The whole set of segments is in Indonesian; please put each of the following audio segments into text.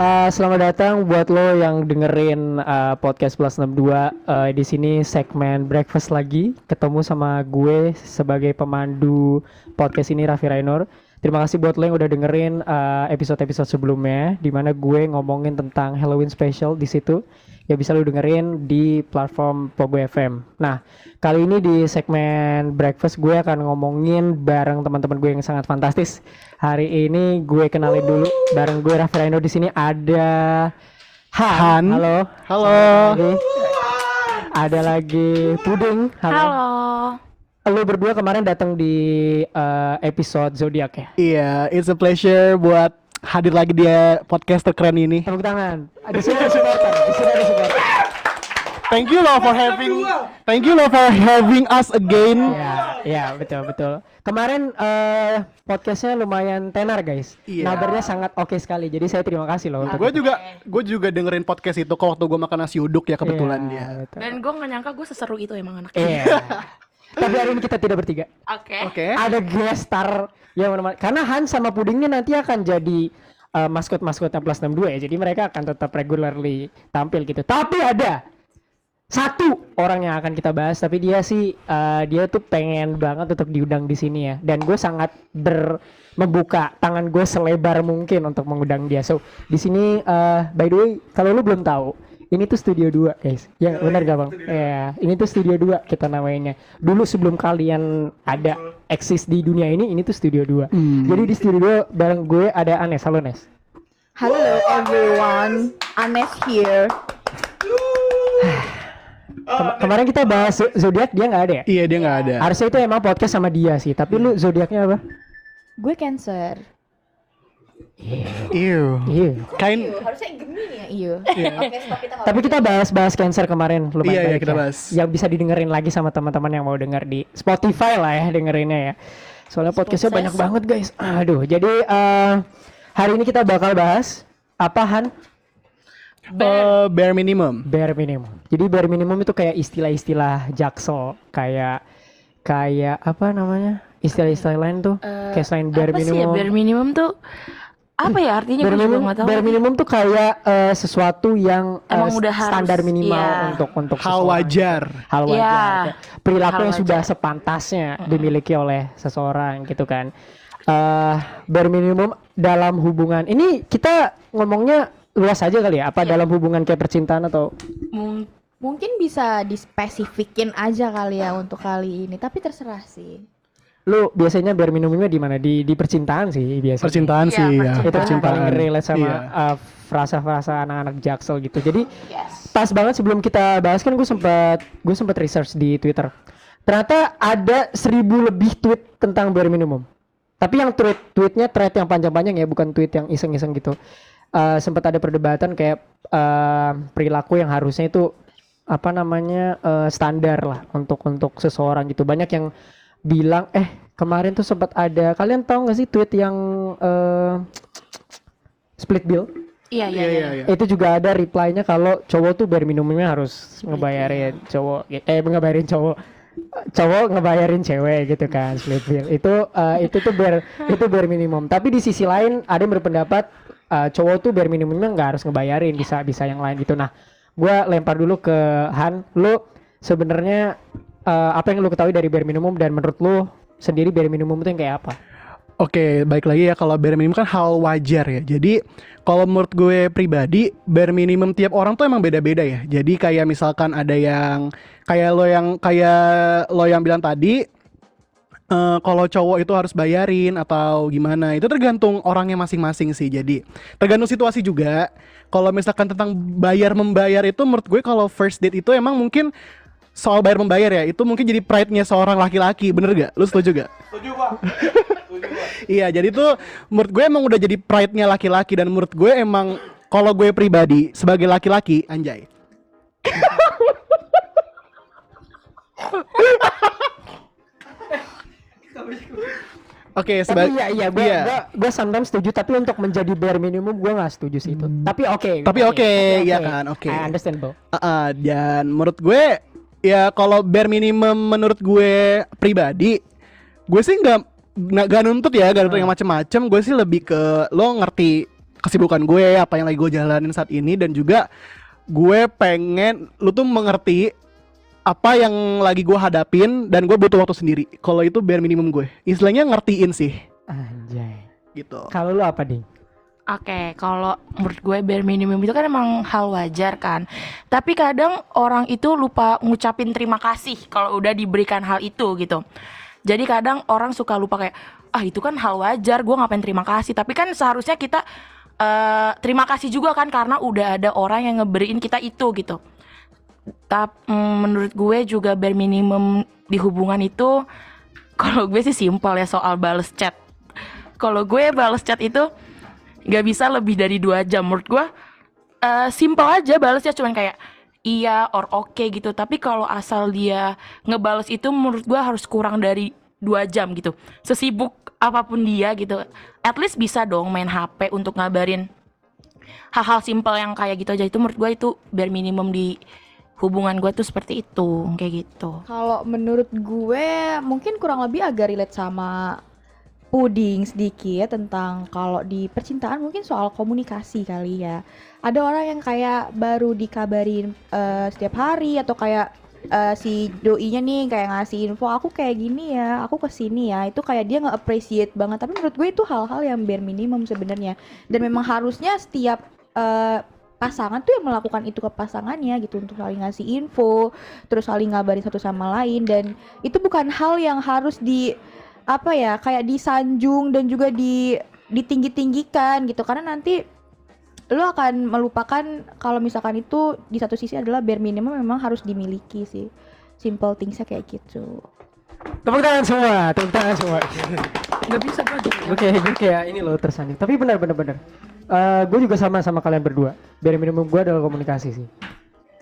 Eh, selamat datang buat lo yang dengerin eh, podcast Plus 62 Eh, di sini segmen breakfast lagi ketemu sama gue sebagai pemandu podcast ini Raffi Rainur. Terima kasih buat lo yang udah dengerin eh, episode-episode sebelumnya di mana gue ngomongin tentang Halloween special di situ. Ya bisa lo dengerin di platform Pogo FM. Nah, kali ini di segmen breakfast gue akan ngomongin bareng teman-teman gue yang sangat fantastis. Hari ini gue kenalin dulu bareng gue Raffi Raino di sini ada Han. Han. Halo. Halo. Ada lagi, ada lagi Puding. Halo. Halo. Lo berdua kemarin datang di eh, episode zodiak ya? Iya, it's a pleasure buat hadir lagi di podcast terkeren ini. Tepuk tangan. Ada sini ada supporter. Di sini ada supporter. Thank you loh for having Thank you loh for having us again. Ya, ya betul betul. Kemarin eh, podcastnya lumayan tenar guys. Iya. Nabarnya sangat oke sekali. Jadi saya terima kasih loh. untuk Gue juga gue juga dengerin podcast itu kok waktu gue makan nasi uduk ya kebetulan Iya, dia. betul. Dan gue gak nyangka gue seseru itu emang anaknya. Iya. Tapi hari ini kita tidak bertiga. Oke. Oke. Ada guest star yang menemani. Karena Han sama Puding ini nanti akan jadi uh, maskot-maskotnya Plus 62 ya. Jadi mereka akan tetap regularly tampil gitu. Tapi ada satu orang yang akan kita bahas. Tapi dia sih uh, dia tuh pengen banget untuk diundang di sini ya. Dan gue sangat ber membuka tangan gue selebar mungkin untuk mengundang dia. So di sini uh, by the way kalau lu belum tahu ini tuh studio 2 guys. Ya benar gak bang? Ya ini tuh studio 2 kita namanya. Dulu sebelum kalian ada eksis di dunia ini, ini tuh studio 2. Jadi di studio 2 bareng gue ada Anes. Halo Nes. Hello everyone, Anes here. Kem- kemarin kita bahas zo- zodiak dia nggak ada ya? Iya dia nggak ada. Harusnya itu emang podcast sama dia sih. Tapi lu zodiaknya apa? Gue Cancer. Ew. Iya. Kain Harusnya Gemini ya, iya. Oke, stop kita Tapi kita bahas-bahas cancer kemarin lumayan Iya, iya, kita ya. bahas. Yang bisa didengerin lagi sama teman-teman yang mau denger di Spotify lah ya dengerinnya ya. Soalnya podcastnya banyak banget guys. Aduh, jadi eh, hari ini kita bakal bahas apa Han? eh, bare minimum. Bare minimum. Jadi bare minimum itu kayak istilah-istilah jaksel, kayak kayak apa namanya? Istilah-istilah lain tuh kayak selain bare apa sih ya minimum. bare minimum tuh apa ya artinya minimum, tahu. bare minimum tuh kayak eh, sesuatu yang eh, Emang udah harus, standar minimal iya. untuk untuk Hal seseorang. wajar. hal wajar Iya. perilaku Hal yang wajar. sudah sepantasnya dimiliki oleh seseorang gitu kan eh bare minimum dalam hubungan ini kita ngomongnya luas aja kali ya apa Iya. dalam hubungan kayak percintaan atau Mung- Mungkin bisa dispesifikin aja kali ya untuk kali ini, tapi terserah sih. Lu biasanya bare minimumnya di mana di di percintaan sih biasanya Percintaan Iya, sih ya. percintaan. itu yang paling relate sama Iya. eh, frasa-frasa anak-anak jaksel gitu jadi yes. pas banget sebelum kita bahas kan gue sempat gue sempat research di Twitter. Ternyata ada seribu lebih tweet tentang bare minimum. Tapi yang tweet tweetnya thread yang panjang-panjang ya, bukan tweet yang iseng-iseng gitu. Eh sempat ada perdebatan kayak eh, perilaku yang harusnya itu apa namanya eh, standar lah untuk untuk seseorang gitu. Banyak yang bilang eh kemarin tuh sempat ada kalian tahu nggak sih tweet yang eh, split bill? Iya iya Iya iya. iya iya. itu juga ada reply-nya kalau cowok tuh bare minimumnya harus ngebayarin cowok eh ngebayarin cowok cowok ngebayarin cewek gitu kan split bill itu eh, itu tuh bare itu bare minimum tapi di sisi lain ada yang berpendapat eh, cowok tuh bare minimumnya nggak harus ngebayarin bisa bisa yang lain gitu nah gua lempar dulu ke Han lu sebenarnya eh, apa yang lu ketahui dari bare minimum dan menurut lu sendiri bare minimum itu yang kayak apa Oke, baik lagi ya kalau bare minimum kan hal wajar ya. Jadi kalau menurut gue pribadi bare minimum tiap orang tuh emang beda-beda ya. Jadi kayak misalkan ada yang kayak lo yang kayak lo yang bilang tadi eh, kalau cowok itu harus bayarin atau gimana itu tergantung orangnya masing-masing sih. Jadi tergantung situasi juga. Kalau misalkan tentang bayar membayar itu menurut gue kalau first date itu emang mungkin soal bayar membayar ya itu mungkin jadi pride-nya seorang laki-laki bener gak? Lu setuju gak? Iya, jadi tuh menurut gue emang udah jadi pride-nya laki-laki dan menurut gue emang kalau gue pribadi sebagai laki-laki anjay. Oke, Tapi sebagai iya iya gue gue gue sometimes setuju tapi untuk menjadi bare minimum gue nggak setuju sih itu. Tapi oke. Hmm. Tapi oke, iya kan, oke. I understand bro. Uh, uh, dan menurut gue ya kalau bare minimum menurut gue pribadi gue sih nggak nggak nuntut ya, nggak nuntut yang macem-macem. Gue sih lebih ke lo ngerti kesibukan gue, apa yang lagi gue jalanin saat ini dan juga gue pengen lu tuh mengerti apa yang lagi gue hadapin dan gue butuh waktu sendiri. Kalau itu bare minimum gue. Istilahnya ngertiin sih Anjay. gitu. Kalau lu apa, Ding? Oke, kalau menurut gue bare minimum itu kan emang hal wajar kan. Tapi kadang orang itu lupa ngucapin terima kasih kalau udah diberikan hal itu gitu. Jadi kadang orang suka lupa kayak ah itu kan hal wajar, gue ngapain terima kasih. Tapi kan seharusnya kita eh, terima kasih juga kan karena udah ada orang yang ngeberiin kita itu gitu. Tapi menurut gue juga bare minimum di hubungan itu kalau gue sih simpel ya soal bales chat. Kalau gue bales chat itu nggak bisa lebih dari dua jam. Menurut gue eh simple aja balesnya cuman kayak iya or oke gitu. Tapi kalau asal dia ngebales itu menurut gue harus kurang dari dua jam gitu. Sesibuk apa pun dia gitu. At least bisa dong main HP untuk ngabarin hal-hal simple yang kayak gitu aja. Itu menurut gue itu bare minimum di hubungan gue tuh seperti itu. Kayak gitu. Kalau menurut gue mungkin kurang lebih agak relate sama puding sedikit tentang kalau di percintaan mungkin soal komunikasi kali ya. Ada orang yang kayak baru dikabarin eh, setiap hari atau kayak eh, si doinya nih kayak ngasih info aku kayak gini ya, aku ke sini ya. Itu kayak dia nggak appreciate banget. Tapi menurut gue itu hal-hal yang bare minimum sebenarnya. Dan memang harusnya setiap eh, pasangan tuh yang melakukan itu ke pasangannya gitu untuk saling ngasih info, terus saling ngabarin satu sama lain dan itu bukan hal yang harus di apa ya kayak disanjung dan juga di ditinggi-tinggikan gitu karena nanti lo akan melupakan kalau misalkan itu di satu sisi adalah bare minimum memang harus dimiliki sih simple thingsnya kayak gitu Tepuk tangan semua, tepuk tangan semua. nggak bisa gue Oke, gue kayak ini loh tersanding. Tapi benar benar benar. Eh, gue juga sama sama kalian berdua. Bare minimum gue adalah komunikasi sih.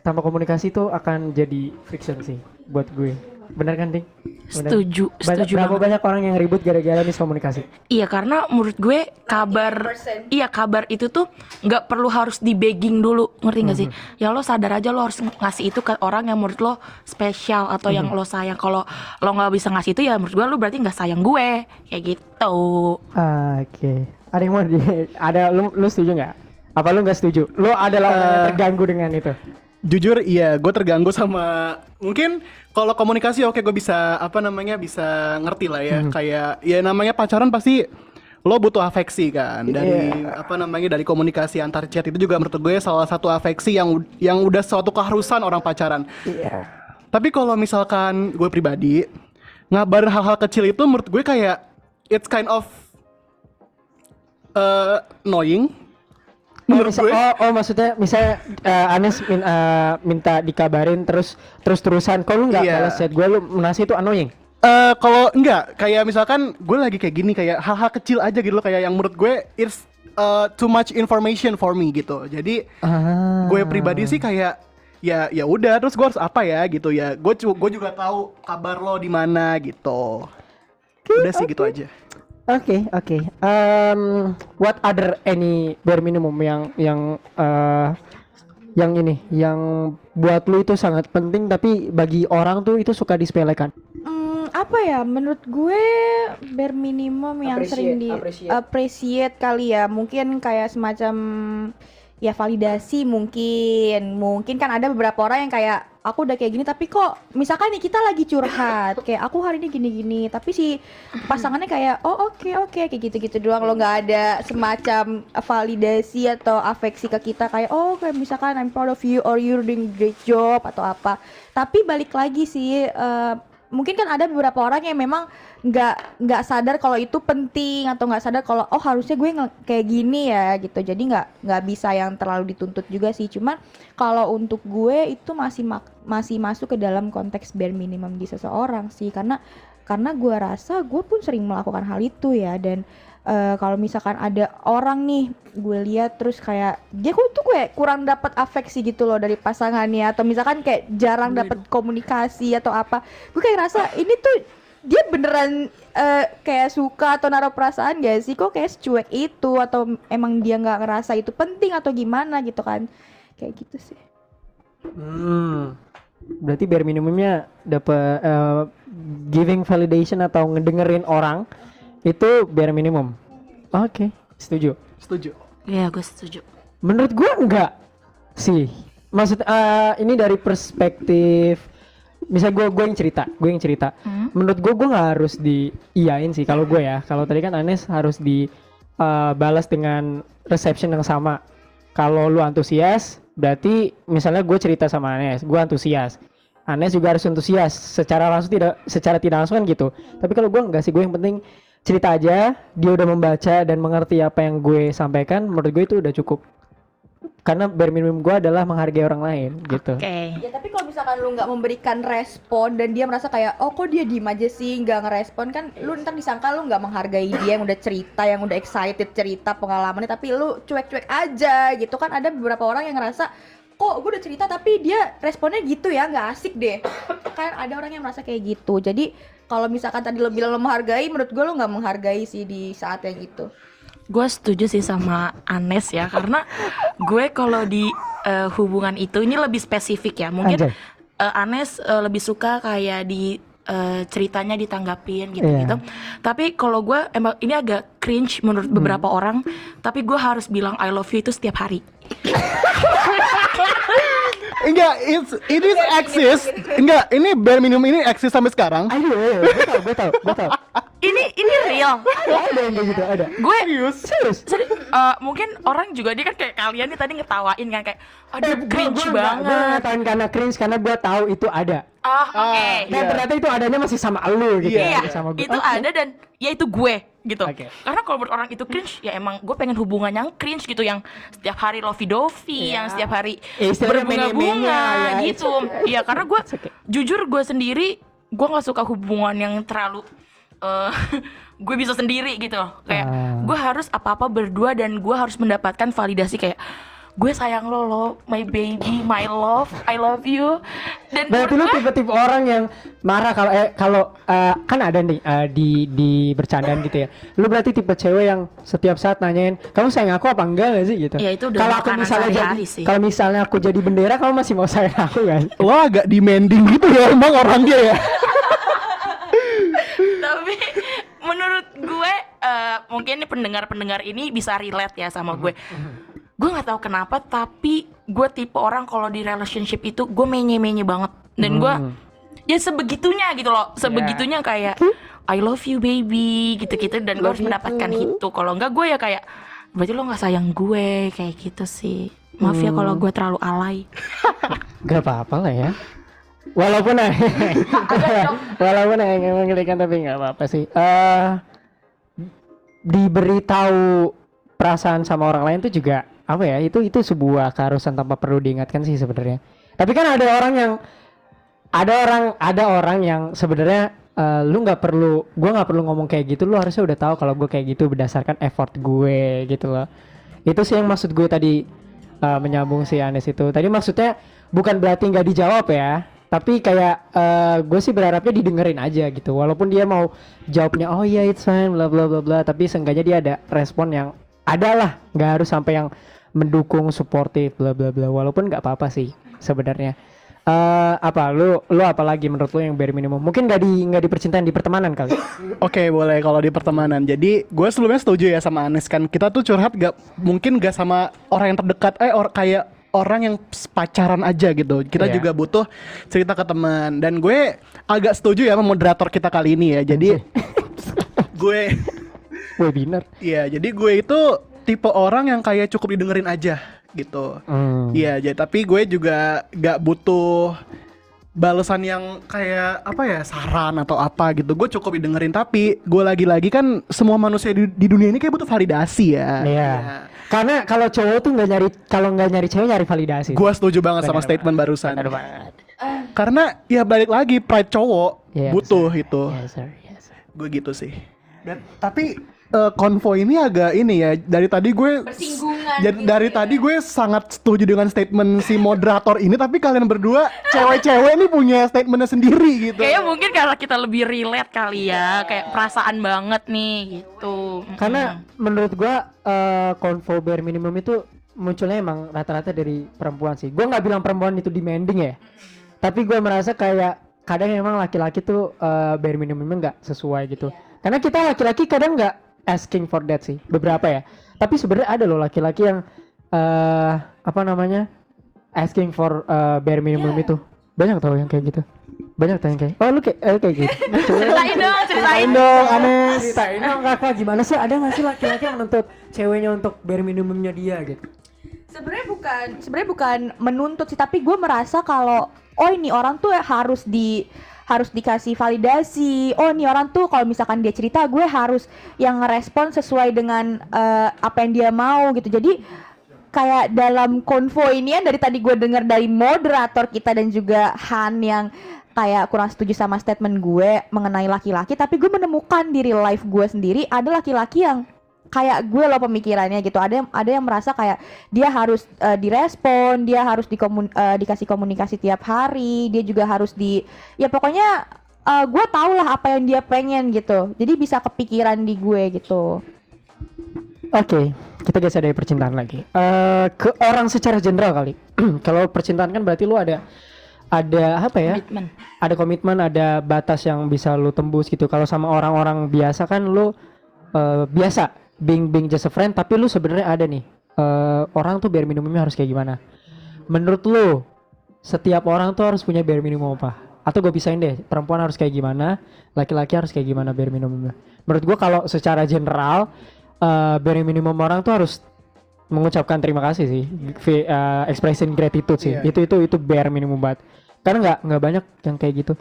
Tanpa komunikasi itu akan jadi friction sih buat gue. Benar kan, Ding? Setuju Banyak, setuju berapa banget banyak orang yang ribut gara-gara miskomunikasi? Iya karena menurut gue kabar iya kabar itu tuh nggak perlu harus di begging dulu ngerti nggak sih? Ya lo sadar aja lo harus ngasih itu ke orang yang menurut lo spesial atau yang lo sayang. Kalau lo nggak bisa ngasih itu ya menurut gue lo berarti nggak sayang gue kayak gitu. Oke. Ada yang mau di ada lu lu setuju nggak? Apa lu nggak setuju? Lu adalah orang yang Eh. terganggu dengan itu. Jujur iya, gue terganggu sama mungkin kalau komunikasi oke gue bisa apa namanya bisa ngerti lah ya kayak ya namanya pacaran pasti lo butuh afeksi kan dari apa namanya dari komunikasi antar chat itu juga menurut gue salah satu afeksi yang yang udah suatu keharusan orang pacaran. Iya. Tapi kalau misalkan gue pribadi ngabarin hal-hal kecil itu menurut gue kayak it's kind of uh, annoying. Oh, misal- oh, oh, maksudnya misalnya eh, Anes min- eh, minta dikabarin terus terus terusan kok lu nggak Iya. balas chat gue lu menasi itu annoying. Eh kalau enggak kayak misalkan gue lagi kayak gini kayak hal-hal kecil aja gitu loh kayak yang menurut gue it's uh, too much information for me gitu. Jadi Ah. gue pribadi sih kayak ya ya udah terus gue harus apa ya gitu ya. Gue gue juga tahu kabar lo di mana gitu. udah sih gitu aja. Oke, oke. Um, what other any bare minimum yang yang eh, yang ini yang buat lu itu sangat penting tapi bagi orang tuh itu suka disepelekan. Hmm, apa ya menurut gue bare minimum yang sering di Appreciate, appreciate kali ya mungkin kayak semacam ya validasi mungkin mungkin kan ada beberapa orang yang kayak aku udah kayak gini tapi kok misalkan nih kita lagi curhat kayak aku hari ini gini-gini tapi si pasangannya kayak oh oke oke kayak gitu-gitu doang. Lo nggak ada semacam validasi atau afeksi ke kita kayak oh kayak misalkan I'm proud of you or you're doing great job atau apa. Tapi balik lagi sih eh, mungkin kan ada beberapa orang yang memang nggak nggak sadar kalau itu penting atau nggak sadar kalau oh harusnya gue kayak gini ya gitu. Jadi nggak nggak bisa yang terlalu dituntut juga sih. Cuman kalau untuk gue itu masih mak- masih masuk ke dalam konteks bare minimum di seseorang sih. Karena karena gue rasa gue pun sering melakukan hal itu ya. Dan eh, kalau misalkan ada orang nih gue lihat terus kayak dia kok tuh gue kurang dapat afeksi gitu loh dari pasangannya. Atau misalkan kayak jarang dapat komunikasi atau apa. Gue kayak rasa ini tuh dia beneran eh, kayak suka atau naruh perasaan gak sih? Kok kayak secuek itu? Atau emang dia nggak ngerasa itu penting atau gimana gitu kan? Kayak gitu sih. Hmm. Berarti bare minimumnya dapat eh, giving validation atau ngedengerin orang itu bare minimum. Oke, setuju. Setuju. Iya, gue setuju. Menurut gua enggak sih. Maksud eh, ini dari perspektif misal gue gue yang cerita, gue yang cerita. Hmm. Menurut gue gue nggak harus di iyain sih kalau gue ya. Kalau tadi kan Anes harus di eh, balas dengan reception yang sama. Kalau lu antusias, berarti misalnya gue cerita sama Anes, gue antusias. Anes juga harus antusias secara langsung tidak secara tidak langsung kan gitu. Tapi kalau gue enggak sih, gue yang penting cerita aja, dia udah membaca dan mengerti apa yang gue sampaikan, menurut gue itu udah cukup. Karena bare minimum gue adalah menghargai orang lain gitu. Oke. Ya tapi kalau misalkan lu nggak memberikan respon dan dia merasa kayak oh kok dia diem aja sih nggak ngerespon kan lu ntar disangka lu nggak menghargai dia yang udah cerita yang udah excited cerita pengalamannya tapi lu cuek-cuek aja gitu kan ada beberapa orang yang ngerasa kok gue udah cerita tapi dia responnya gitu ya nggak asik deh kan ada orang yang merasa kayak gitu jadi kalau misalkan tadi lo bilang lo menghargai menurut gue lo nggak menghargai sih di saat yang itu Gue setuju sih sama Anes ya karena gue kalau di eh, hubungan itu ini lebih spesifik ya. Mungkin Anjay. eh, Anes eh, lebih suka kayak di eh, ceritanya ditanggapin gitu-gitu. Tapi kalau gue emang ini agak cringe menurut beberapa orang, tapi gue harus bilang I love you itu setiap hari. Enggak, it's, it is exist. Enggak, ini bare minimum ini eksis sampai sekarang. Ayo, ayo, gue tau, gue tau, gue tau. Ini ini real. ada yang kayak gitu, ada. Gue Serius? Seri- eh, mungkin orang juga dia kan kayak kalian nih tadi ngetawain kan kayak aduh cringe Gue banget. ngatain karena cringe karena gue tahu itu ada. Ah, oke. Dan ternyata itu adanya masih sama lu gitu. Iya, Iya, sama gue. itu ada dan ya itu gue gitu. Oke. Karena kalau menurut orang itu cringe, ya emang gue pengen hubungan yang cringe gitu, yang setiap hari lovey dovey, Iya. yang setiap hari Ya, istilahnya berbunga-bunga ya, gitu. Iya, karena gue okay. jujur gue sendiri, gue nggak suka hubungan yang terlalu eh, gue bisa sendiri gitu. Kayak Ah. gue harus apa-apa berdua dan gue harus mendapatkan validasi kayak gue sayang lo lo my baby my love I love you dan Berarti lu menurut gue- tipe-tipe orang yang marah kalau eh kalau eh, kan ada nih eh, di di bercandaan gitu ya. Lu berarti tipe cewek yang setiap saat nanyain, "Kamu sayang aku apa enggak gak sih?" gitu. Ya, itu udah Kalau aku misalnya jadi kalau misalnya aku jadi bendera, kamu masih mau sayang aku kan? Lo agak demanding gitu ya emang orangnya ya. tapi menurut gue eh, mungkin pendengar-pendengar ini bisa relate ya sama gue gue nggak tahu kenapa tapi gue tipe orang kalau di relationship itu gue menye-menye banget. Dan gue Hmm. ya sebegitunya gitu loh. Sebegitunya kayak I love you baby gitu-gitu. Dan gue harus mendapatkan itu. Kalau enggak gue ya kayak berarti lo nggak sayang gue kayak gitu sih. Maaf ya kalau gue terlalu alay. Gak apa-apa lah ya. Walaupun walaupun yang mengerikan tapi nggak apa-apa sih. Eh diberitahu perasaan sama orang lain itu juga apa ya? Itu itu sebuah keharusan tanpa perlu diingatkan sih sebenarnya. Tapi kan ada orang yang ada orang ada orang yang sebenarnya eh, lu nggak perlu gua nggak perlu ngomong kayak gitu lu harusnya udah tahu kalau gue kayak gitu berdasarkan effort gue gitu loh itu sih yang maksud gue tadi eh, menyambung si Anes itu tadi maksudnya bukan berarti nggak dijawab ya tapi kayak eh, gue sih berharapnya didengerin aja gitu walaupun dia mau jawabnya oh iya it's fine bla bla bla bla tapi seenggaknya dia ada respon yang ada lah nggak harus sampai yang mendukung suportif bla bla bla walaupun nggak apa-apa sih sebenarnya Eh apa lu lu apa lagi menurut lu yang bare minimum mungkin nggak di nggak di percintaan di pertemanan kali Oke boleh kalau di pertemanan. Jadi gue sebelumnya setuju ya sama Anes kan. Kita tuh curhat gak mungkin gak sama orang yang terdekat. Eh or, kayak orang yang pacaran aja gitu. Kita Iya. juga butuh cerita ke teman. Dan gue agak setuju ya sama moderator kita kali ini ya. Jadi gue webinar Iya, jadi gue itu tipe orang yang kayak cukup didengerin aja gitu. Hmm. Iya, jadi tapi gue juga gak butuh balasan yang kayak apa ya saran atau apa gitu. Gue cukup didengerin tapi gue lagi-lagi kan semua manusia di, di dunia ini kayak butuh validasi ya. Iya. Karena kalau cowok tuh nggak nyari kalau nggak nyari cewek nyari validasi. Gue setuju banget sama Benar statement barusan. Benar banget. Karena ya balik lagi pride cowok Iya, butuh itu. Yes, sir. Yes, sir. Gue gitu sih. Dan tapi eh, konvo ini agak ini ya dari tadi gue Bersinggungan jadi gitu dari ya. tadi gue sangat setuju dengan statement si moderator ini tapi kalian berdua cewek-cewek ini punya statementnya sendiri gitu. kayaknya mungkin karena kita lebih relate kali ya kayak perasaan banget nih gitu Karena menurut gua eh konvo bare minimum itu munculnya emang rata-rata dari perempuan sih. Gua nggak bilang perempuan itu demanding ya. Tapi gua merasa kayak kadang emang laki-laki tuh eh, bare minimumnya nggak sesuai gitu. Karena kita laki-laki kadang nggak asking for that sih. Beberapa ya. Tapi sebenarnya ada loh laki-laki yang eh apa namanya asking for eh, bare minimum Iya. itu. Banyak tau yang kayak gitu. Banyak tau yang kayak. Oh lu kayak eh, kayak gitu. Ceritain dong, ceritain dong, Anes. Ceritain dong kakak gimana sih ada nggak sih laki-laki yang menuntut ceweknya untuk bare minimumnya dia gitu? Sebenarnya bukan sebenarnya bukan menuntut sih, tapi gue merasa kalau oh ini orang tuh harus di harus dikasih validasi. Oh ini orang tuh kalau misalkan dia cerita gue harus yang ngerespon sesuai dengan eh, apa yang dia mau gitu. Jadi kayak dalam konvo ini ya dari tadi gue dengar dari moderator kita dan juga Han yang kayak kurang setuju sama statement gue mengenai laki-laki tapi gue menemukan di real life gue sendiri ada laki-laki yang kayak gue loh pemikirannya gitu ada yang ada yang merasa kayak dia harus eh, direspon dia harus dikomun, eh, dikasih komunikasi tiap hari dia juga harus di ya pokoknya eh, gue tau lah apa yang dia pengen gitu jadi bisa kepikiran di gue gitu Oke, kita geser dari percintaan lagi. Eh ke orang secara general kali. Kalau percintaan kan berarti lu ada ada apa ya? komitmen. Ada komitmen, ada batas yang bisa lu tembus gitu. Kalau sama orang-orang biasa kan lu eh, biasa being being just a friend, tapi lu sebenarnya ada nih. eh, orang tuh biar minimumnya harus kayak gimana? Menurut lu setiap orang tuh harus punya bare minimum apa? Atau gue pisahin deh, perempuan harus kayak gimana, laki-laki harus kayak gimana bare minimumnya. Menurut gua kalau secara general eh bare minimum orang tuh harus mengucapkan terima kasih sih, V- eh, expressing gratitude sih. Iya. Itu itu itu bare minimum banget. Karena nggak nggak banyak yang kayak gitu.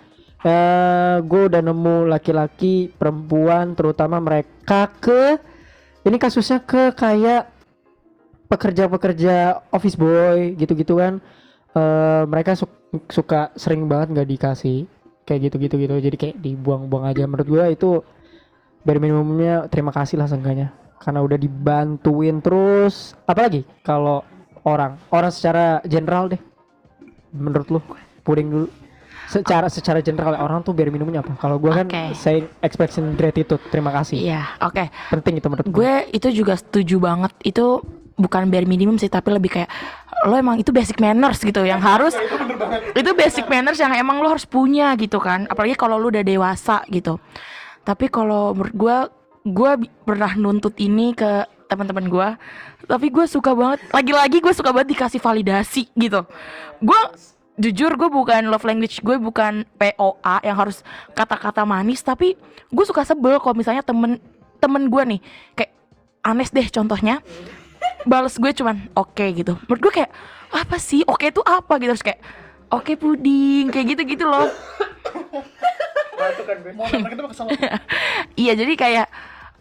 Eh gue udah nemu laki-laki, perempuan, terutama mereka ke ini kasusnya ke kayak pekerja-pekerja office boy gitu-gitu kan. Eh mereka su- suka sering banget nggak dikasih kayak gitu-gitu gitu. Jadi kayak dibuang-buang aja. Menurut gue itu bare minimumnya terima kasih lah seenggaknya karena udah dibantuin terus apalagi kalau orang orang secara general deh menurut lu puding dulu secara secara general orang tuh bare minimumnya apa kalau gua kan Oke. saying expression gratitude terima kasih Iya, oke. penting itu menurut gue Gue itu juga setuju banget. Itu bukan bare minimum sih, tapi lebih kayak lo emang itu basic manners gitu yang harus itu basic manners yang emang lo harus punya gitu kan. Apalagi kalau lo udah dewasa gitu. Tapi kalau menurut gue, gue pernah nuntut ini ke teman-teman gue. Tapi gue suka banget. Lagi-lagi gue suka banget dikasih validasi gitu. Gue jujur gue bukan love language gue bukan POA yang harus kata-kata manis tapi gue suka sebel kalau misalnya temen temen gue nih kayak Anes deh contohnya balas gue cuman oke gitu. Menurut gue kayak apa sih? Oke itu apa? Gitu. Terus kayak oke puding kayak gitu gitu loh iya jadi kayak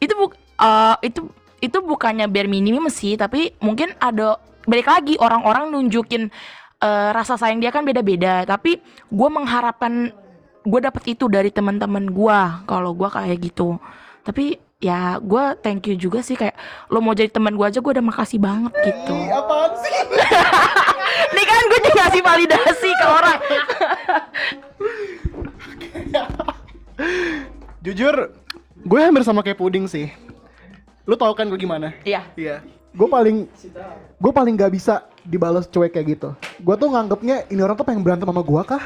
itu bu eh, itu itu bukannya bare minimum sih tapi mungkin ada balik lagi orang-orang nunjukin eh, rasa sayang dia kan beda-beda tapi gue mengharapkan gue dapet itu dari teman-teman gue kalau gue kayak gitu tapi ya gue thank you juga sih kayak lo mau jadi teman gue aja gue udah makasih banget gitu Apaan sih? nih kan gue juga ngasih validasi ke orang Jujur, gue hampir sama kayak puding sih. Lu tau kan gue gimana? iya Iya. Gue paling gue paling gak bisa dibalas cuek kayak gitu. Gue tuh nganggepnya ini orang tuh pengen berantem sama gue kah?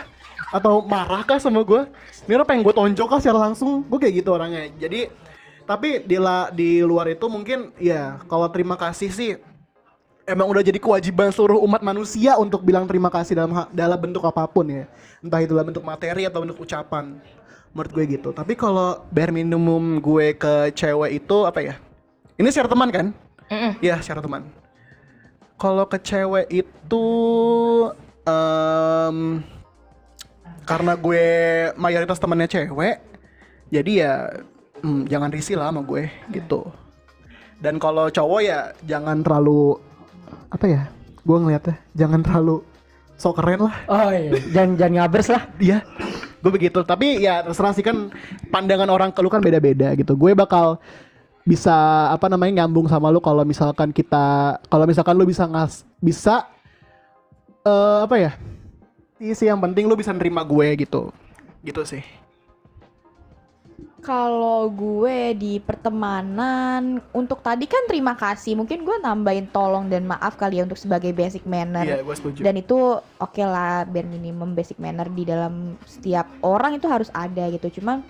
Atau marah kah sama gue? Ini orang pengen gue tonjok kah secara langsung? Gue kayak gitu orangnya. Jadi tapi di la, di luar itu mungkin ya kalau terima kasih sih emang udah jadi kewajiban seluruh umat manusia untuk bilang terima kasih dalam dalam bentuk apa pun ya. Entah itu dalam bentuk materi atau bentuk ucapan. Menurut gue gitu. Tapi kalau bare minimum gue ke cewek itu apa ya? Ini secara teman kan? Mm-mm. Iya, secara teman. Kalau ke cewek itu em, karena gue mayoritas temannya cewek, jadi ya hmm, jangan risih lah sama gue gitu. Dan kalau cowok ya jangan terlalu apa ya? Gue ngeliatnya jangan terlalu sok keren lah. oh iya jangan jangan ngabers lah Iya, gue begitu. Tapi ya terserah sih kan pandangan orang ke lu kan beda-beda gitu. Gue bakal bisa apa namanya nyambung sama lu kalau misalkan kita kalau misalkan lu bisa ngas bisa eh apa ya? Iya sih yang penting lu bisa nerima gue gitu. Gitu sih. Kalau gue di pertemanan untuk tadi kan terima kasih mungkin gue nambahin tolong dan maaf kali ya untuk sebagai basic manner Iya, gue setuju. dan itu oke lah bare minimum basic manner di dalam setiap orang itu harus ada gitu cuman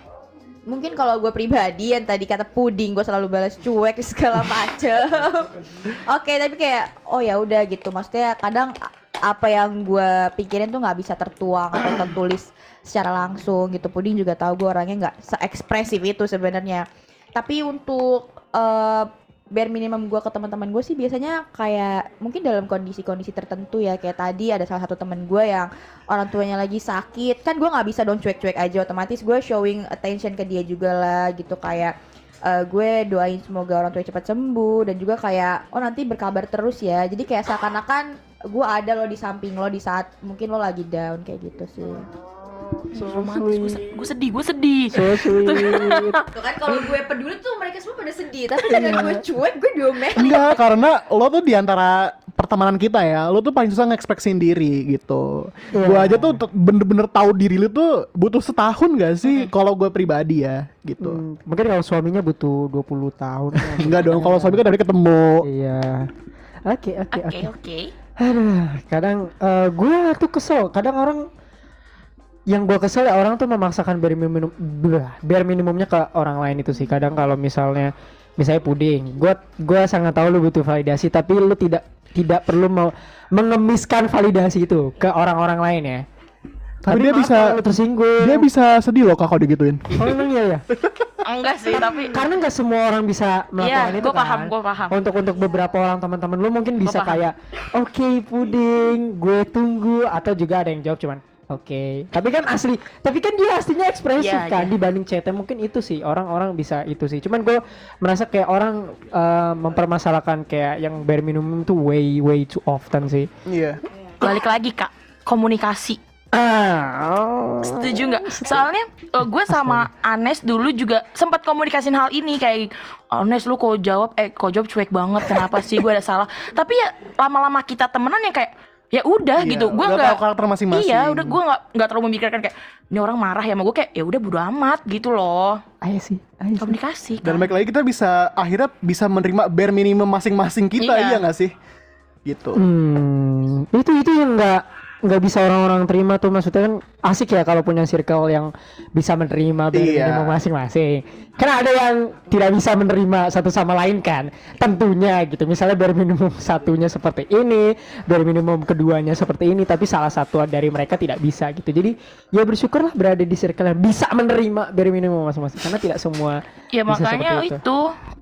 mungkin kalau gue pribadi yang tadi kata puding gue selalu balas cuek segala macem. Oke tapi kayak oh ya udah gitu. Maksudnya kadang apa yang gue pikirin tuh nggak bisa tertuang atau tertulis secara langsung gitu. Puding juga tahu gue orangnya nggak se-ekspresif itu sebenarnya. Tapi untuk eh, bare minimum gue ke teman-teman gue sih biasanya kayak mungkin dalam kondisi-kondisi tertentu ya kayak tadi ada salah satu teman gue yang orang tuanya lagi sakit kan gue nggak bisa dong cuek-cuek aja otomatis gue showing attention ke dia juga lah gitu kayak eh, gue doain semoga orang tuanya cepat sembuh dan juga kayak oh nanti berkabar terus ya jadi kayak seakan-akan gue ada lo di samping lo di saat mungkin lo lagi down kayak gitu sih romantis gue sedih gue sedih So sweet. Tuh kan kalau gue peduli tuh mereka semua pada sedih tapi dengan gue cuek gue diomelin Enggak, karena lo tuh di antara pertemanan kita ya, lo tuh paling susah nge-expressing diri gitu. Iya. Gua aja tuh bener-bener tahu diri lu tuh butuh setahun gak sih? Kalau gue pribadi ya, gitu. Hmm, mungkin kalau suaminya butuh 20 tahun. Enggak dong, kalau suami kan dari ketemu. Iya. Oke, oke, oke oke. kadang eh, gue tuh kesel. Kadang orang yang gue kesel ya orang tuh memaksakan bare minimum bare minimumnya ke orang lain itu sih. Kadang kalau misalnya misalnya puding, gue gua sangat tahu lu butuh validasi, tapi lu tidak tidak perlu mau mengemiskan validasi itu ke orang-orang lain ya. Tapi dia maaf bisa tersinggung. dia bisa sedih loh kalau digituin. Oh emang iya ya? enggak sih tapi Karena nggak semua orang bisa melakukan Iya, itu gue paham, kan. gue paham. Untuk untuk beberapa orang teman-teman lu mungkin bisa paham. kayak oke puding, gue tunggu atau juga ada yang jawab cuman oke. Tapi kan asli, tapi kan dia aslinya ekspresif Iya, kan iya. dibanding chatnya mungkin itu sih orang-orang bisa itu sih. Cuman gue merasa kayak orang eh, mempermasalahkan kayak yang bare minimum itu way way too often sih. Iya. balik lagi kak komunikasi Ah, oh. setuju nggak soalnya eh, gue sama Anes dulu juga sempat komunikasiin hal ini kayak Anes lu kok jawab eh kok jawab cuek banget kenapa sih gue ada salah tapi ya lama-lama kita temenan yang kayak ya udah Iya, gitu gue nggak tahu karakter masing-masing. iya udah gue nggak nggak terlalu memikirkan kayak ini orang marah ya sama gue kayak ya udah bodo amat gitu loh Ayo sih, ayo komunikasi Dan kan baik lagi kita bisa akhirnya bisa menerima bare minimum masing-masing kita, Iya. iya nggak sih? Gitu. Hmm, itu itu yang nggak nggak bisa orang-orang terima tuh maksudnya kan asik ya kalau punya circle yang bisa menerima Iya. masing-masing. Karena ada yang tidak bisa menerima satu sama lain kan, tentunya gitu. Misalnya bare minimum satunya seperti ini, bare minimum keduanya seperti ini, tapi salah satu dari mereka tidak bisa gitu. Jadi ya bersyukurlah berada di circle yang bisa menerima bare minimum masing-masing. Karena tidak semua Ya bisa makanya seperti itu,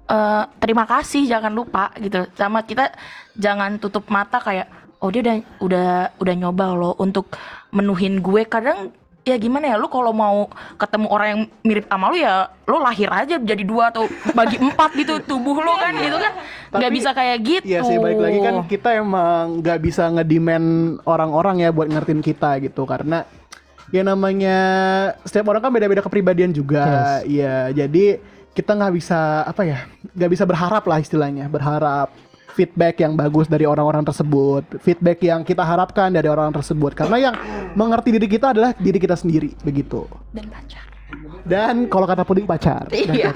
eh, terima kasih jangan lupa gitu sama kita jangan tutup mata kayak oh dia udah udah udah nyoba loh untuk menuhin gue. Kadang ya gimana ya lu kalau mau ketemu orang yang mirip sama lu ya lu lahir aja jadi dua atau bagi empat gitu tubuh lu kan gitu kan. Nggak bisa kayak gitu. Iya sih balik lagi kan kita emang nggak bisa ngedemand orang-orang ya buat ngertiin kita gitu. Karena ya namanya setiap orang kan beda-beda kepribadian juga. Iya jadi kita nggak bisa apa ya nggak bisa berharap lah istilahnya. Berharap feedback yang bagus dari orang-orang tersebut feedback yang kita harapkan dari orang tersebut karena yang mengerti diri kita adalah diri kita sendiri begitu dan pacar dan kalau kata puding pacar iya.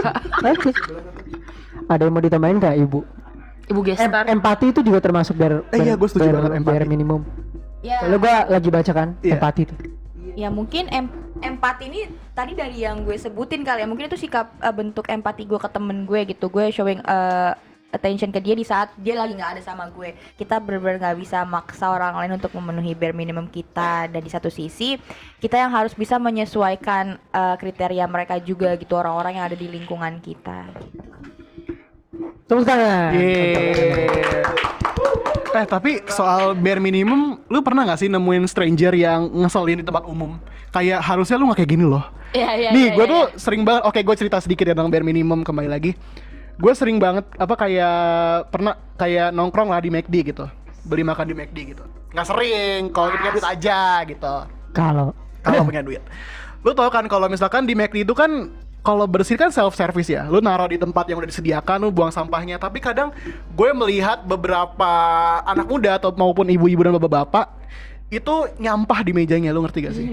Ada yang mau ditambahin nggak ibu? ibu Em- gestar empati itu juga termasuk bare, Eh, iya, gua setuju banget empati. bare minimum. ya Lalu gua lagi baca kan Iya. empati itu. Ya mungkin em empati ini tadi dari yang gue sebutin kali ya mungkin itu sikap eh, bentuk empati gue ke temen gue gitu gue showing eh, attention ke dia di saat dia lagi nggak ada sama gue kita benar-benar nggak bisa maksa orang lain untuk memenuhi bare minimum kita dan di satu sisi kita yang harus bisa menyesuaikan eh, kriteria mereka juga gitu orang-orang yang ada di lingkungan kita Tepuk tangan. Yeay. Eh tapi soal bare minimum, lu pernah gak sih nemuin stranger yang ngeselin di tempat umum? Kayak harusnya lu gak kayak gini loh. Iya iya Nih, iya, gue iya, tuh iya. sering banget. Oke, gue cerita sedikit ya tentang bare minimum kembali lagi. Gue sering banget apa kayak pernah kayak nongkrong lah di McD gitu, beli makan di McD gitu. Nggak sering, kalau punya duit aja gitu. Kalau Kalau punya duit. Lu tau kan kalau misalkan di McD itu kan kalau bersih kan self service ya. Lu naruh di tempat yang udah disediakan, lu buang sampahnya. Tapi kadang gue melihat beberapa anak muda atau maupun ibu-ibu dan bapak-bapak itu nyampah di mejanya, lu ngerti gak sih?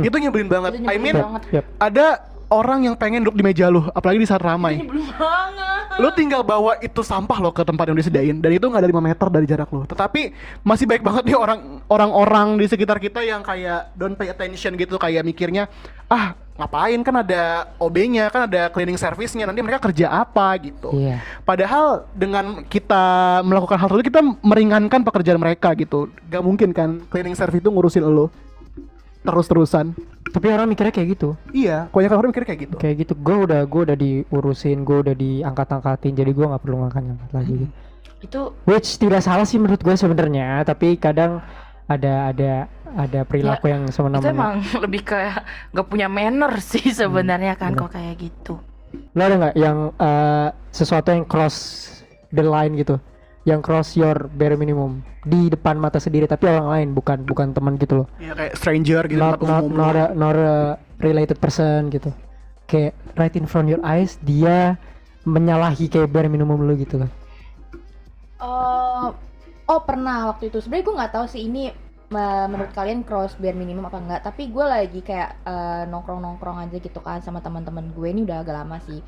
itu nyebelin banget. Itu I mean, banget. Ada orang yang pengen duduk di meja lu, apalagi di saat ramai. belum banget. Lu tinggal bawa itu sampah lo ke tempat yang disediain dan itu nggak ada 5 meter dari jarak lo tetapi masih baik banget nih orang orang-orang di sekitar kita yang kayak don't pay attention gitu kayak mikirnya ah ngapain? Kan ada OB-nya kan ada cleaning service-nya nanti mereka kerja apa? gitu. Iya. padahal dengan kita melakukan hal tersebut kita meringankan pekerjaan mereka gitu. Gak mungkin kan cleaning service itu ngurusin lo terus-terusan Tapi orang mikirnya kayak gitu. iya kebanyakan orang mikir kayak gitu Kayak gitu. Gue udah gue udah diurusin, gue udah diangkat-angkatin. Jadi gue nggak perlu ngangkat-ngangkat lagi. Gitu. Itu Which tidak salah sih menurut gue sebenarnya. Tapi kadang ada ada ada perilaku yang itu semena-mena. emang lebih kayak nggak punya manner sih sebenarnya kan kok kayak gitu. Lo ada nggak yang eh, sesuatu yang cross the line gitu? Yang cross your bare minimum di depan mata sendiri tapi orang lain bukan bukan teman gitu loh. Iya kayak stranger gitu not not umum. not a, not a related person gitu kayak right in front your eyes dia menyalahi kayak bare minimum lu gitu loh Oh, oh pernah waktu itu. Sebenarnya gue nggak tahu sih ini me- menurut kalian cross bare minimum apa enggak. Tapi gue lagi kayak eh, nongkrong-nongkrong aja gitu kan sama teman-teman gue ini udah agak lama sih.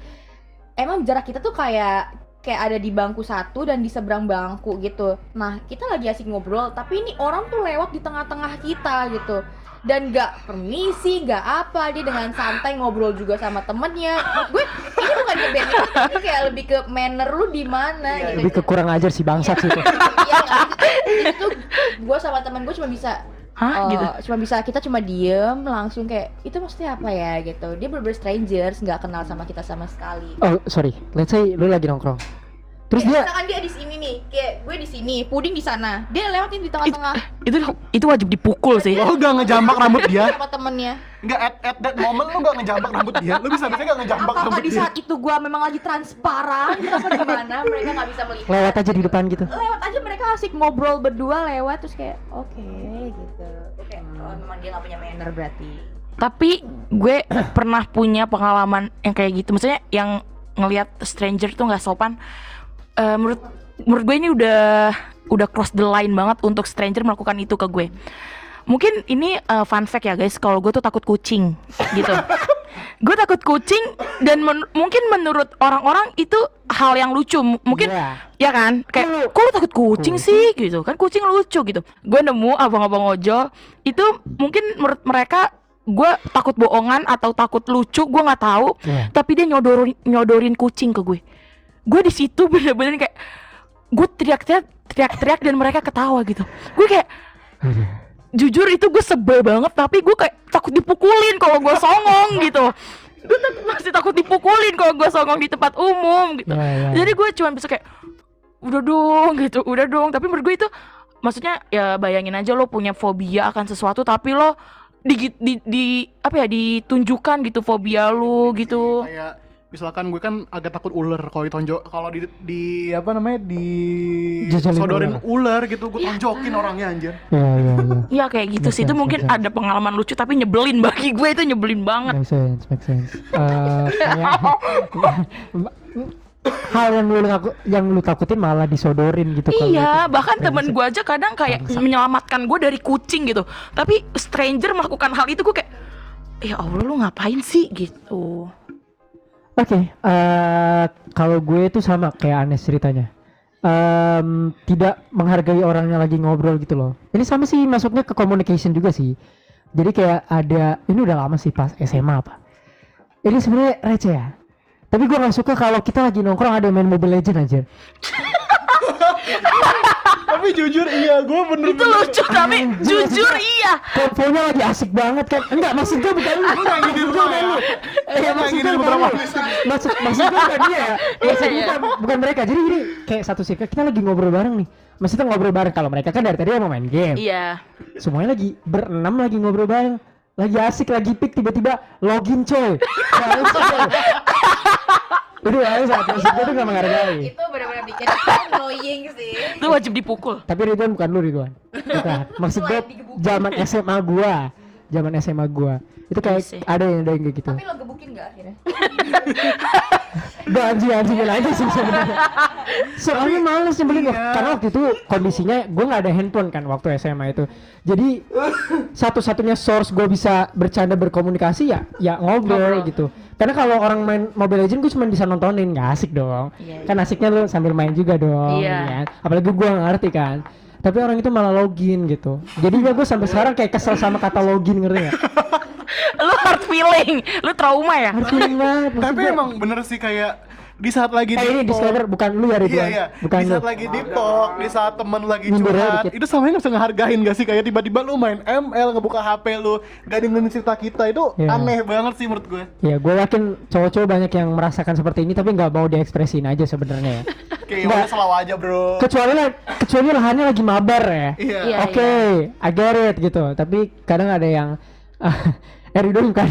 Emang jarak kita tuh kayak kayak ada di bangku satu dan di seberang bangku gitu. Nah kita lagi asik ngobrol, tapi ini orang tuh lewat di tengah-tengah kita gitu. Dan gak permisi, gak apa dia dengan santai ngobrol juga sama temennya. Gue ini bukan ke minimum, tapi kayak lebih ke manner lu di mana gitu. lebih ke kurang ajar sih bangsat sih itu Iya? Itu gue sama temen gue cuma bisa Hah? Eh, gitu. cuma bisa kita cuma diem langsung kayak itu maksudnya apa ya? Gitu. Dia bener-bener strangers nggak kenal sama kita sama sekali. Oh sorry. Let's say lu lagi nongkrong terus Kayak dia misalkan dia di sini nih kayak gue di sini puding di sana dia lewatin di tengah-tengah Itu itu wajib dipukul sih. Lo gak ngejambak rambut dia? sama temennya Enggak at, at that moment lo gak ngejambak rambut dia. Lo bisa bisa gak ngejambak apakah rambut di dia? saat itu gue memang lagi transparan apa gimana mereka nggak bisa melihat lewat aja di depan gitu lewat aja mereka asik ngobrol berdua lewat terus kayak oke gitu oke oh, memang dia nggak punya manner berarti Tapi gue pernah punya pengalaman yang kayak gitu. Maksudnya yang ngelihat stranger tuh nggak sopan. Eh, menurut menurut gue ini udah udah cross the line banget untuk stranger melakukan itu ke gue. Mungkin ini eh, fun fact ya guys, kalau gue tuh takut kucing gitu. gue takut kucing dan men- mungkin menurut orang-orang itu hal yang lucu. M- mungkin Iya. ya kan kayak kok lu takut kucing sih gitu kan kucing lucu gitu gue nemu abang-abang ojol itu mungkin menurut mereka gue takut bohongan atau takut lucu gue nggak tahu Iya. tapi dia nyodorin nyodorin kucing ke gue gue di situ bener-bener kayak gue teriak-teriak teriak-teriak dan mereka ketawa gitu. Gue kayak jujur itu gue sebel banget tapi gue kayak takut dipukulin kalau gue songong gitu. Gue takut masih takut dipukulin kalau gue songong di tempat umum gitu. Iya, iya. jadi gue cuma bisa kayak udah dong gitu udah dong. Tapi menurut gue itu maksudnya ya bayangin aja lo punya fobia akan sesuatu tapi lo di, di, di apa ya ditunjukkan gitu fobia lu gitu. Kayak misalkan gue kan agak takut ular kalau ditonjok kalau di, di apa namanya di Jajalin sodorin ular gitu gue tonjokin orangnya anjir. Iya iya iya. ya kayak gitu sih itu mungkin ada pengalaman lucu tapi nyebelin bagi gue itu nyebelin banget Make sense, make sense. Eh, kayak hal yang lu taku- yang lu takutin malah disodorin gitu kalau Iya, itu. bahkan Brengsek. temen gue aja kadang kayak Bangsat. menyelamatkan gue dari kucing gitu. Tapi stranger melakukan hal itu gue kayak, ya Allah lu ngapain sih gitu. Oke, eh, kalau gue itu sama kayak Anes ceritanya. Em, tidak menghargai orang yang lagi ngobrol gitu loh. Ini sama sih masuknya ke communication juga sih. Jadi kayak ada, ini udah lama sih pas SMA apa. Ini sebenarnya receh ya. Tapi gue gak suka kalau kita lagi nongkrong ada yang main Mobile Legend aja. Tapi jujur iya gue bener Itu lucu tapi jujur iya. Konvonya lagi asik banget kan. Enggak, maksud gue bukan lu. nggak gini Maksud gue doang bukan ya. lu. Eh, nggak maksud gini gue bukan lu. Maksud maksud gue bukan dia ya. Maksud Iya, bukan, bukan mereka. Jadi ini kayak satu circle kita lagi ngobrol bareng nih. Maksudnya ngobrol bareng kalau mereka kan dari tadi mau main game. Iya. Semuanya lagi berenam lagi ngobrol bareng. Lagi asik, lagi pik tiba-tiba login coy. Itu bangsat, maksud gue tuh gak menghargai. itu benar-benar bikin annoying sih Itu wajib dipukul. Tapi Ridwan bukan lu Ridwan. Bukan. Maksud gue zaman SMA gua. Zaman SMA gua. Itu kayak Iya ada yang ada yang kayak gitu. tapi lo gebukin nggak akhirnya Gak anjing anjingin aja sih sebenarnya. Soalnya males nyebelin. Iya. Karena waktu itu kondisinya gue nggak ada handphone kan waktu SMA itu. Jadi satu-satunya source gue bisa bercanda berkomunikasi ya ya ngobrol Ngobrol. gitu. Karena kalau orang main Mobile Legends gue cuma bisa nontonin, nggak asik dong. Iya, Kan asiknya lu sambil main juga dong. Iya. kan? Apalagi gue ngerti kan. Tapi orang itu malah login gitu. Jadi gue sampai sekarang kayak kesel sama kata login ngerti gak? lu hard feeling lu trauma ya Harus feeling banget. Tapi emang bener sih kayak di saat lagi Eh, ini di disclaimer bukan lu ya Iya Ridwan. iya. Bukan di lu. saat lagi di talk, di saat temen lu lagi curhat, itu sama nggak bisa ngehargain gak sih kayak tiba-tiba lu main ML ngebuka HP lu, gak dengerin cerita kita itu Iya. aneh banget sih menurut gue. Ya gue yakin cowok-cowok banyak yang merasakan seperti ini tapi nggak mau diekspresin aja sebenarnya ya. Kayak udah selalu aja bro. kecuali kecuali lahannya lagi mabar ya. Iya. Iya, Oke, I get it gitu. Tapi kadang ada yang eh Ridwan kan.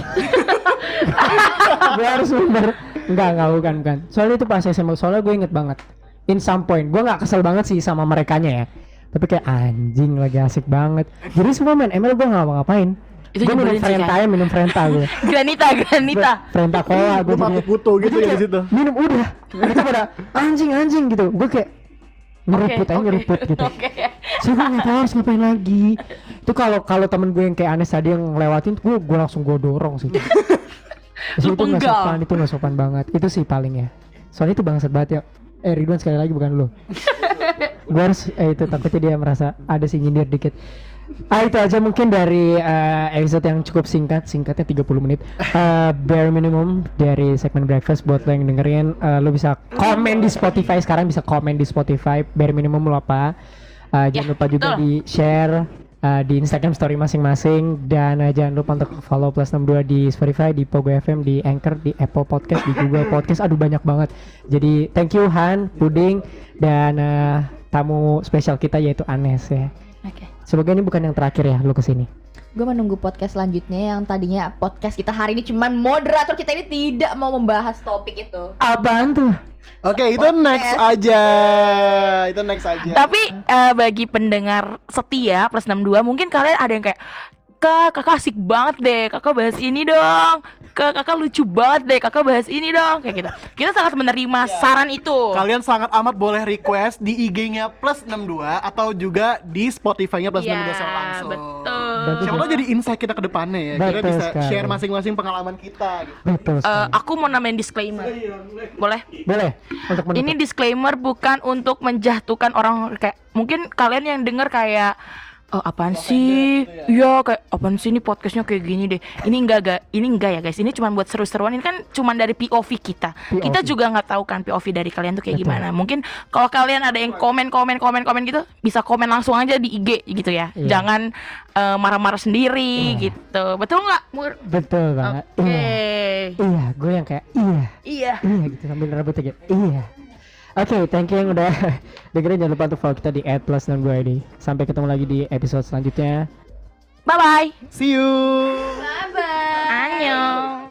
gue harus bener. Enggak, enggak bukan bukan. Soalnya itu pas SMA, soalnya gue inget banget. In some point, gue nggak kesel banget sih sama merekanya ya. Tapi kayak anjing lagi asik banget. Jadi semua main ML gue nggak ngapain. Itu gue minum Frenta kan? ya, minum Frenta gue. Granita Granita Frenta cola gue Gue mati kutu gitu ya di situ. minum udah mereka pada anjing anjing gitu gue kayak nyeruput aja oke. nyeruput gitu. Oke. Saya nggak tahu harus ngapain lagi? Itu kalau kalau temen gue yang kayak Anes tadi yang ngelewatin gue gue langsung gue dorong sih. Lu itu nggak sopan itu nggak sopan banget. Itu sih paling ya. Soalnya itu bangsat banget ya. Eh Ridwan sekali lagi bukan lo gue harus eh itu takutnya dia merasa ada sih nyindir dikit Ah itu aja mungkin dari eh, episode yang cukup singkat Singkatnya 30 menit. Eh, Bare minimum dari segmen breakfast Buat lo yang dengerin eh, Lo bisa komen di Spotify Sekarang bisa komen di Spotify Bare minimum lo apa. Eh, Jangan Ya, lupa juga betul. di share eh, Di Instagram story masing-masing. Dan eh, jangan lupa untuk follow plus 62 di Spotify Di Pogo FM, di Anchor, di Apple Podcast Di Google Podcast. Aduh banyak banget. Jadi thank you Han, Puding Dan eh, tamu spesial kita yaitu Anes ya. Oke Semoga ini bukan yang terakhir ya lu ke sini. Gue menunggu podcast selanjutnya yang tadinya podcast kita hari ini cuman moderator kita ini tidak mau membahas topik itu. Apaan tuh? Oke, itu next aja. Itu next aja. Tapi eh, bagi pendengar setia plus 62 mungkin kalian ada yang kayak Kak, kakak asik banget deh, kakak bahas ini dong Kak, kakak lucu banget deh, kakak bahas ini dong Kayak gitu Kita sangat menerima saran itu Kalian sangat amat boleh request di IG-nya plus 62 atau juga di Spotify-nya plus Iya, 62 secara langsung. betul Siapa tahu jadi insight kita ke depannya ya. Kita bisa sekali. share masing-masing pengalaman kita gitu. Betul Eh, sekali. Aku mau nambahin disclaimer Boleh? Boleh untuk menutup. Ini disclaimer bukan untuk menjatuhkan orang kayak mungkin kalian yang denger kayak Oh, apaan sih? Iya kayak apaan sih ini podcastnya kayak gini deh. Ini enggak ga, ini enggak ya guys. Ini cuma buat seru-seruan. Ini kan cuma dari POV kita. Kita POV. juga nggak tahu kan POV dari kalian tuh kayak Betul. gimana. Mungkin kalau kalian ada yang komen komen komen komen gitu, bisa komen langsung aja di IG gitu ya. Iya. Jangan eh, marah-marah sendiri Iya. gitu. Betul nggak, Mur? Betul banget. Oke. Iya. Iya, gue yang kayak iya, Iya. iya gitu sambil rebut aja. Iya. Oke, okay, thank you yang udah dengerin. Jangan lupa untuk follow kita di @plus62id. Sampai ketemu lagi di episode selanjutnya. Bye bye. See you. Bye bye. Annyeong.